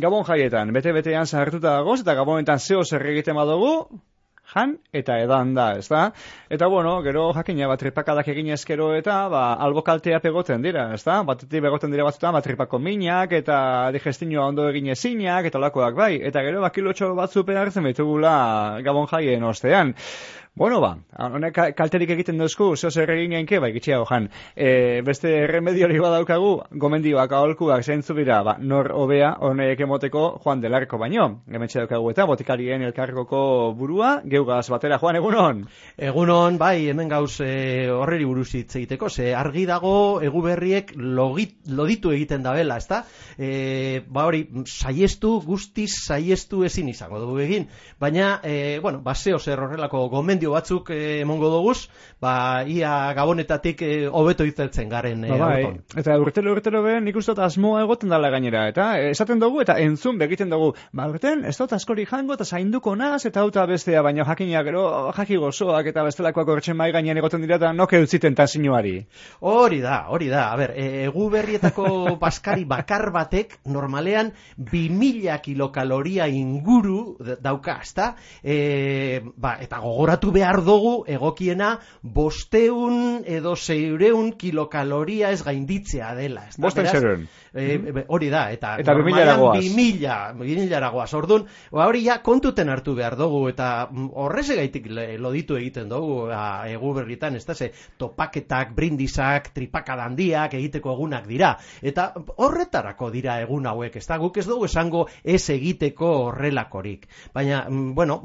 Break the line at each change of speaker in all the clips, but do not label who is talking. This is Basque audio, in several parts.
Gabon jaietan, bete-betean zahartuta dagoz, eta gabonetan zeo zer egiten badugu, jan eta edan da, ez da? Eta bueno, gero jakina, bat tripakadak egin ezkero eta ba, albo kaltea pegoten dira, ez da? Batetik begoten dira batzutan, bat tripako minak eta digestinoa ondo egin ezinak eta lakoak bai. Eta gero bakilotxo batzu hartzen behitugula gabon jaien ostean. Bueno, ba, honek kalterik egiten duzku, zeo zer egin gainke, bai, gitxia jan. E, beste remedio hori badaukagu, gomendioak aholkuak zeintzu dira, ba, nor hobea honek emoteko Juan Delarko baino. Gemetxe daukagu eta botikarien elkarrokoko burua, geugaz batera, Juan, egunon?
Egunon, bai, hemen gauz e, horreri buruz hitz egiteko, ze argi dago egu berriek logit, loditu egiten dabela, ezta? E, ba hori, saiestu, guztiz saiestu ezin izango dugu egin, baina, e, bueno, baseo zer horrelako gomendio gomendio batzuk eh, emongo doguz, ba, ia gabonetatik eh, hobeto izeltzen garen.
Eh, ba, bai. Eta urtelo urtelo be, nik uste asmoa egoten dala gainera, eta esaten dugu, eta entzun begiten dugu, ba, urten, ez dut askori jango, eta zainduko naz, eta auta bestea, baina jakinak, gero, jaki gozoak, eta bestelakoak hortzen mai gainean egoten dira, eta noke utziten tansinuari.
Hori da, hori da, a ber, e, egu berrietako baskari bakar batek, normalean, 2000 kilokaloria inguru dauka, ezta? E, ba, eta gogoratu behar dugu egokiena bosteun edo zeireun kilokaloria ez gainditzea dela.
Bosten zeren.
E, hori da, eta,
eta bimila
eragoaz. Orduan, ba, hori ja kontuten hartu behar dugu, eta mm, horrez egaitik loditu egiten dugu ba, egu berritan, ez da, ze topaketak, brindizak, tripakadandiak egiteko egunak dira. Eta horretarako dira egun hauek, ez da, guk ez dugu esango ez egiteko horrelakorik. Baina, mm, bueno,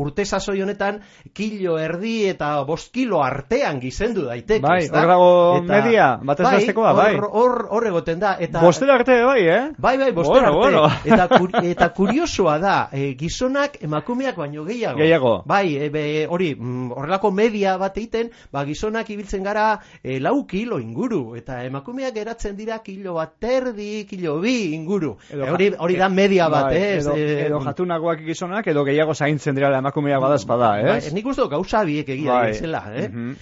urte sasoi honetan, kilo erdi eta bost kilo artean gizendu daiteke.
Bai, hor dago media, batez bai,
bastekoa, bai. Hor, hor, egoten da. Eta,
bostera arte, bai, eh?
Bai, bai, bostera bueno, arte. Bueno. Eta, eta kuriosoa da, e, gizonak emakumeak baino gehiago.
Gehiago.
Bai, e, hori, mm, horrelako media bat egiten, ba, gizonak ibiltzen gara e, lau kilo inguru, eta emakumeak geratzen dira kilo bat terdi, kilo bi inguru. Edo, hori, hori da media bat, bai, eh?
Edo, edo jatunagoak gizonak, edo gehiago zaintzen dira emakumeak badazpada, eh? Bai,
nik uste gauza biek egia bai. zela, eh? Mm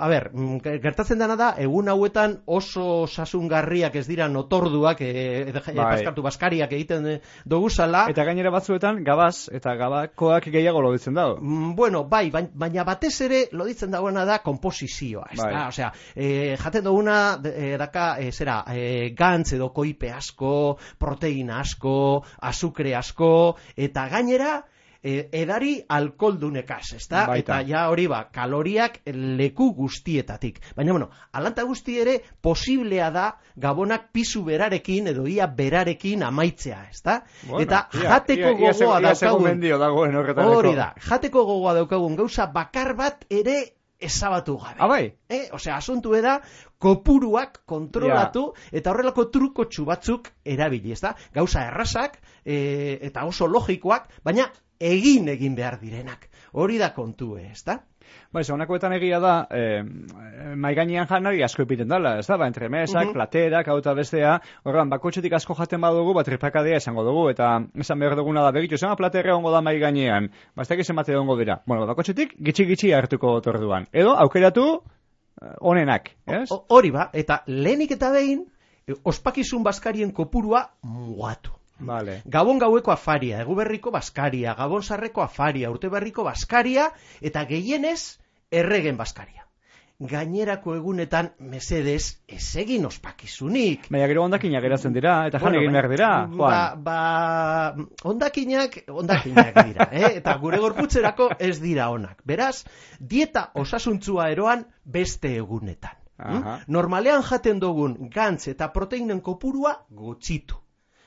a ber, mm, gertatzen dena da, egun hauetan oso sasungarriak ez dira notorduak, e, e, bai. baskariak egiten doguzala.
Eta gainera batzuetan, gabaz, eta gabakoak gehiago loditzen dago.
Mm, bueno, bai, baina batez ere loditzen dagoena da komposizioa, ez bai. da? Osea, e, jaten duguna, e, daka, e, zera, e, gantz edo koipe asko, proteina asko, azukre asko, eta gainera, e, edari alkoldunekaz, ez da? Eta ja hori ba, kaloriak leku guztietatik. Baina, bueno, alanta guzti ere posiblea da gabonak pisu berarekin edo ia berarekin amaitzea, ez da? Bueno, eta jateko ia, gogoa daukagun... Hori da, jateko gogoa daukagun gauza bakar bat ere ezabatu gabe.
Abai.
Ah, eh? Osea, asuntu eda, kopuruak kontrolatu eta horrelako truko batzuk erabili, ez da? Gauza errasak e, eta oso logikoak, baina egin egin behar direnak. Hori da kontue, ez da?
Bai, honakoetan egia da, eh, mai gainean janari asko epiten dela, ez da? Ba, entre mesak, uh -huh. platerak, hau eta bestea, horran, bakotxetik asko jaten badugu, bat tripakadea esango dugu, eta esan behar duguna da, begitu, zema platerra ongo da mai gainean, ba, ez da gizem ongo dira. Bueno, bakotxetik, gitxi-gitxi hartuko otorduan. Edo, aukeratu, eh, onenak, ez?
Hori ba, eta lehenik eta behin, ospakizun baskarien kopurua mugatu.
Vale.
Gabon gaueko afaria, eguberriko baskaria, gabon sarreko afaria, urteberriko baskaria, eta gehienez, erregen baskaria. Gainerako egunetan, mesedez, ez egin ospakizunik.
Baina gero ondakinak geratzen dira, eta jan egin behar dira,
Ba, ba, ondakinak, ondakinak dira, eh? eta gure gorputzerako ez dira onak. Beraz, dieta osasuntzua eroan beste egunetan. Hm? Normalean jaten dugun gantz eta proteinen kopurua gutxitu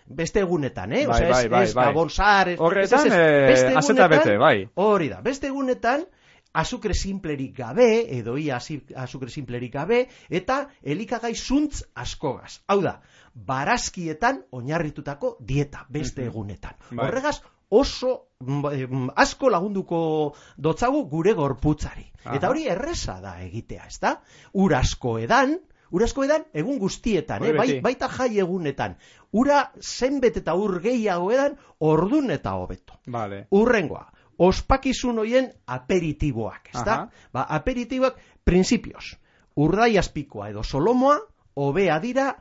beste egunetan, eh?
Bai, bai, bai,
ez, bai. Ez,
Horretan, eh, azeta bete, bai.
Hori da, beste egunetan, azukre simplerik gabe, edo ia azukre simplerik gabe, eta elikagai zuntz askogaz. Hau da, barazkietan oinarritutako dieta, beste egunetan. Bai. Horregaz, oso mm, asko lagunduko dotzagu gure gorputzari. Eta hori erresa da egitea, ezta? Ur asko edan, Urasko edan, egun guztietan, eh? bai, baita jai egunetan. Ura zenbet eta ur gehiago edan, ordun eta hobeto.
Vale.
Urrengoa, ospakizun hoien aperitiboak, ez da? Ba, aperitiboak, prinsipioz, urdai aspikoa edo solomoa, hobea dira,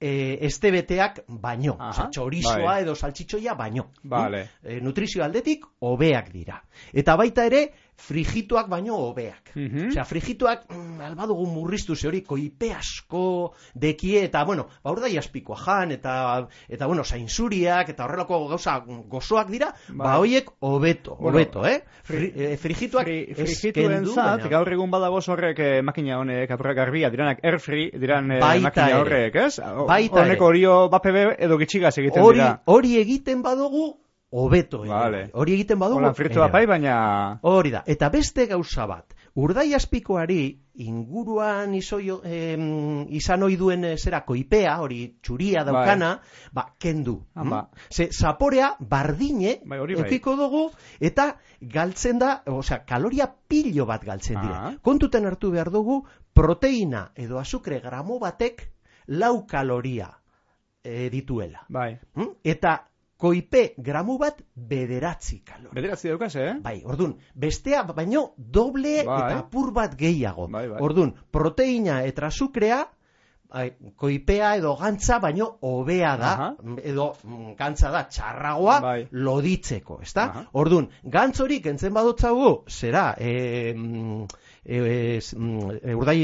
e, estebeteak baino.
Aha,
txorizoa
bai.
edo saltxitxoia baino.
Vale.
E, nutrizio aldetik hobeak dira. Eta baita ere, frigituak baino hobeak.
Mhm.
Osea, frigituak, mm, albadugu murriztu ze hori, koipe asko dekie, eta, bueno, ba, urdai aspikoa jan, eta, eta bueno, zainzuriak, eta horrelako gauza gozoak dira, ba,
Bai.
hoiek hobeto,
Bueno,
hobeto, eh? Fri, eh, frigituak
Fri,
ez
frigituen
kendu,
zat,
baina-
gaur egun badago horrek eh, makina honek apurra garbia, diranak airfree, diran eh, makina
ere.
horrek, ez?
Baita
Honek
ere.
horio bapebe edo gitxigaz egiten
hori,
dira.
hori egiten badugu, hobeto.
Vale.
Hori egiten badugu.
Hola, fritu
ere
apai, baina...
Hori da, eta beste gauza bat, urdai aspikoari inguruan izoio, em, izan ohi duen eh, zera koipea, hori txuria daukana, ba, kendu.
Ah, ba.
Ze zaporea bardine
Bai, hori bai.
dugu, eta galtzen da, osea, kaloria pilo bat galtzen dira.
Ah.
Kontuten hartu behar dugu, proteina edo azukre gramo batek lau kaloria eh, dituela.
Bai.
Mm? Eta koipe gramu bat bederatzi kaloria.
Bederatzi daukaz, eh?
Bai, ordun, bestea baino doble
Bai.
eta apur bat gehiago.
Bai, bai.
Ordun, proteina eta azukrea bai, koipea edo gantza baino hobea da,
Aha.
edo mm, gantza da txarragoa
Bai.
loditzeko, ezta?
Aha.
Ordun, gantz hori kentzen badotzagu, zera, e, e, mm, e, urdai,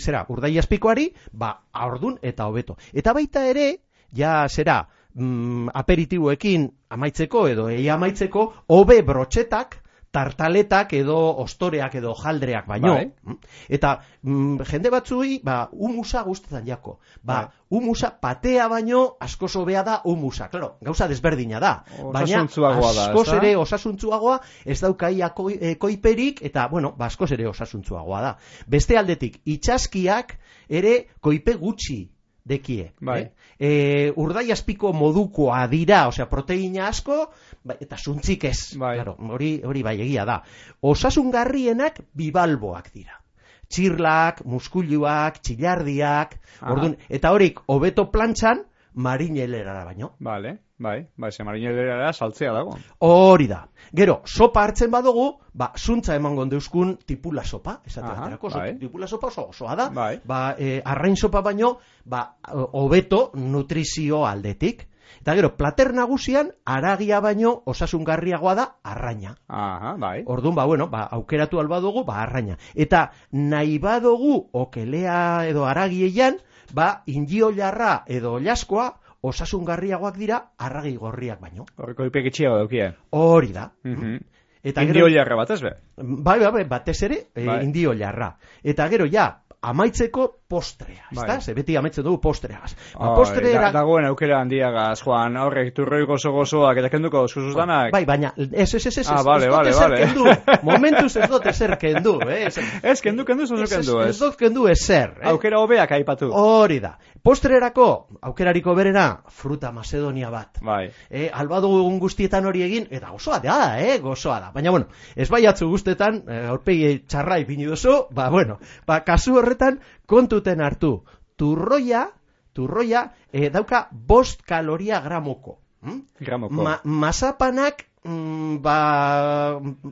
zera, urdai azpikoari, ba, ordun eta hobeto. Eta baita ere, ja, zera, mm, aperitiboekin amaitzeko edo ei amaitzeko, hobe brotxetak, tartaletak edo ostoreak edo jaldreak baino.
Bai.
Mm? Eta mm, jende batzuei, ba, humusa gustatzen jako. Ba, humusa patea baino askoz hobea da humusa. Claro, gauza desberdina da. Baina askoz ere osasuntzuagoa ez daukaia koi, e, koiperik eta, bueno, ba, askoz ere osasuntzuagoa da. Beste aldetik, itxaskiak ere koipe gutxi dekie.
Bai.
Eh? E, urdai azpiko modukoa dira, osea, proteina asko, ba, eta zuntzik ez.
Bai.
Claro, hori, hori bai egia da. Osasungarrienak bibalboak dira. Txirlak, muskuluak, txilardiak,
Aha.
ordun, eta horik hobeto plantxan, marinelerara baino.
Vale, bai, bai, ze marinelera saltzea dago.
Hori da. Gero, sopa hartzen badugu, ba, zuntza emango deuzkun tipula sopa, esate baterako,
bai.
tipula sopa oso osoa da,
Bai.
ba, e, arrain sopa baino, ba, hobeto nutrizio aldetik. Eta gero, plater nagusian, aragia baino osasungarriagoa da arraina.
Aha, bai.
Orduan, ba, bueno, ba, aukeratu alba dugu, ba, arraina. Eta nahi badugu okelea edo aragiean, ba, indiolarra edo olaskoa osasungarriagoak dira arragi gorriak baino.
Horreko ipe gitxiago daukie.
Hori da.
Mhm.
Eta
Indio
gero,
bat, ez be?
bai, bai, bai, batez ere, e,
Bai.
indiolarra. Eta gero, ja, amaitzeko postrea, ezta?
Bai.
Ze beti amaitzen dugu postreagaz. Ba,
Oi,
postreera...
da, dagoen aukera handiagaz, Juan, aurrek turroi gozo gozoak eta kenduko zuzuz danak.
Bai, baina, ez, ez, ez, ez,
Ah, vale,
ez
vale, vale.
kendu. Momentuz ez dut ezer kendu, eh? Ez,
kendu, kendu, zuzu kendu,
ez
ez.
dut kendu ezer, eh?
Aukera hobeak aipatu.
Hori da. Postrerako, aukerariko berena, fruta macedonia bat.
Bai.
E, albadugu egun guztietan hori egin, eta gozoa da, eh, gozoa da. Baina, bueno, ez baiatzu guztetan, e, aurpegi txarra ipini duzu, ba, bueno, ba, kasu horretan, kontuten hartu, turroia, turroia, e, dauka bost kaloria gramoko. Hm?
Gramoko.
Ma, masapanak, mm, ba,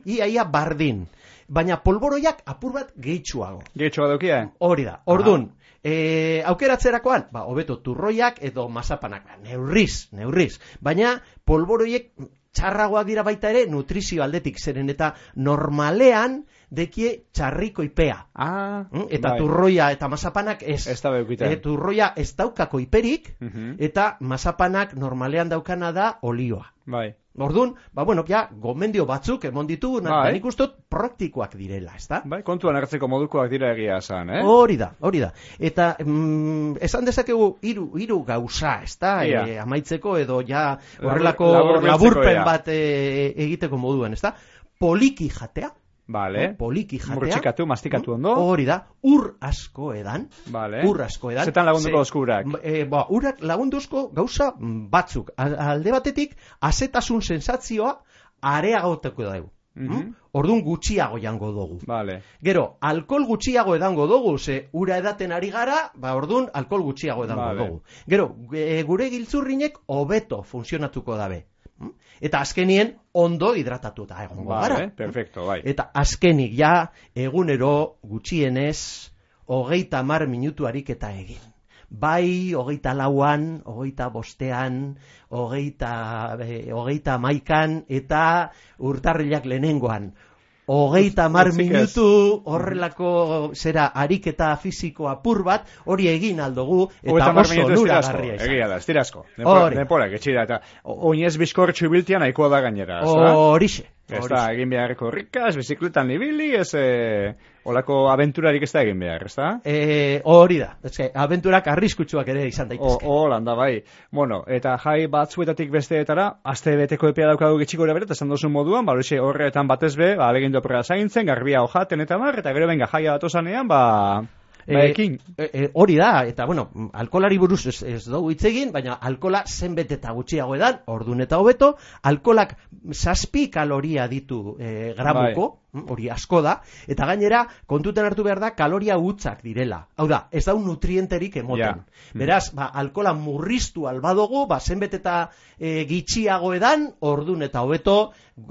ia, ia bardin. Baina polboroiak apur bat gehitxuago.
Gehitxoa daukia?
Hori da. Ordun, e, aukeratzerakoan, ba, hobeto turroiak edo masapanak, ba, neurriz, neurriz. Baina polboroiek txarragoak dira baita ere nutrizio aldetik zeren eta normalean dekie txarriko ipea.
Ah,
Mm, Eta
bai.
turroia eta masapanak ez.
Ez da beukiten.
E, turroia ez daukako iperik,
Mhm.
eta masapanak normalean daukana da olioa.
Bai.
Orduan, ba bueno, ja, gomendio batzuk emon
Bai.
nik nik ustot praktikoak direla, ezta?
Bai, kontuan hartzeko modukoak dira egia esan, eh?
Hori da, hori da. Eta mm, esan dezakegu hiru hiru gauza, ezta?
Ia.
E, amaitzeko edo ja horrelako laburpen bat e, egiteko moduan, ezta? Poliki jatea,
Vale.
no? poliki jatea.
Murtxikatu, mastikatu ondo.
Hori da, ur asko edan.
Vale.
Ur asko edan.
Zetan lagunduko
Ze-
oskurak?
E, ba, urak lagunduzko gauza mm, batzuk. Alde batetik, azetasun sensatzioa areagoteko dugu.
Mhm.
Orduan gutxiago jango dugu.
Vale.
Gero, alkohol gutxiago edango dugu, ze ura edaten ari gara, ba ordun alkohol gutxiago edango
Vale.
dugu. Gero, e, gure giltzurrinek hobeto funtzionatuko dabe. Mm? Eta azkenien ondo hidratatuta egongo
Vale,
gara.
perfecto, bai.
Eta azkenik ja egunero gutxienez hogeita mar minutu ariketa egin. bai hogeita lauan, hogeita bostean, hogeita, e, hogeita maikan, eta urtarrilak lehenengoan hogeita mar minutu horrelako zera ariketa fisiko apur bat hori egin aldugu eta oso nura garria
izan. Egia da, estirasko. Nepora, getxira, eta oinez bizkortxu biltian nahikoa da gainera.
Horixe.
Ez da, egin beharreko rikaz, bizikletan ibili, ez e, olako aventurarik ez da egin behar, ez da?
E, hori da, ez aventurak arriskutsuak ere izan daitezke.
O, landa, bai. Bueno, eta jai batzuetatik besteetara, azte beteko epea daukagu gitxiko ere bere, esan dozun moduan, ba, horretan batez be, ba, alegin dopera zaintzen, garbia hojaten eta mar, eta gero benga jaia batosanean, ba, Baekin.
E, e, hori da, eta bueno, alkolari buruz ez, ez dugu hitz egin, baina alkola zenbet eta gutxiago edan, ordun eta hobeto, alkolak zazpi kaloria ditu e, gramuko, bai. hori asko da, eta gainera, kontuten hartu behar da, kaloria hutzak direla. Hau da, ez da nutrienterik emoten. Beraz, ba, alkola murriztu albadogu, ba, zenbet eta e, gitxiago edan, ordun eta hobeto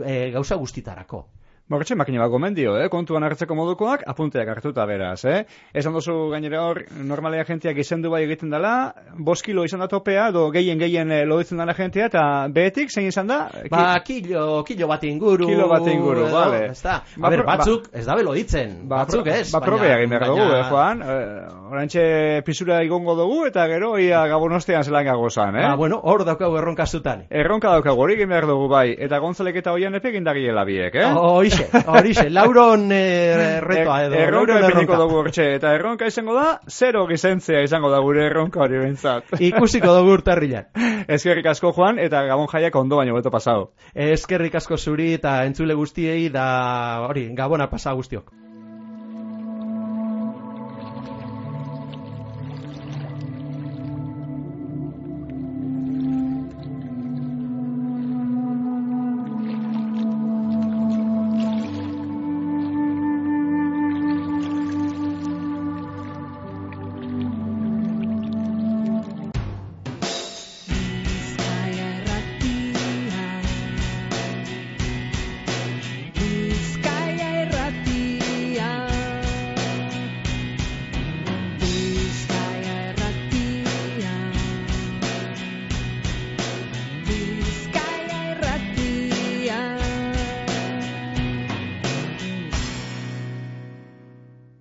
e, gauza guztitarako.
Mortxe makina bat gomendio, eh? kontuan hartzeko modukoak, apunteak hartuta beraz. Eh? Esan duzu gainera hor, normalea jentiak izendu bai egiten dela, bos kilo izan da topea, do gehien gehien eh, loditzen dela jentia, eta behetik, zein izan da?
Ba, kilo, kilo bat inguru.
Kilo bat inguru, edo, bale.
Ez da, ba, ber, batzuk, ba, ez da belo ditzen, ba, batzuk ez.
Ba, probe egin behar dugu, eh, Juan? Eh, orantxe pisura igongo dugu, eta gero, ia gabonostean zelan gagozan, eh?
Ba, bueno, hor daukagu erronka zutan.
Erronka daukagu, hori egin behar dugu, bai. Eta gontzalek eta hoian epe egin biek, eh?
Oh, horixe, horixe, lauron e, retoa edo.
erronka erronka dugu hortxe, eta erronka izango da, zero gizentzea izango da gure erronka hori bentsat.
Ikusiko dugu urtarrilan.
Ezkerrik asko joan, eta gabon jaiak ondo baino beto pasau.
Ezkerrik asko zuri eta entzule guztiei da, hori, gabona pasa guztiok.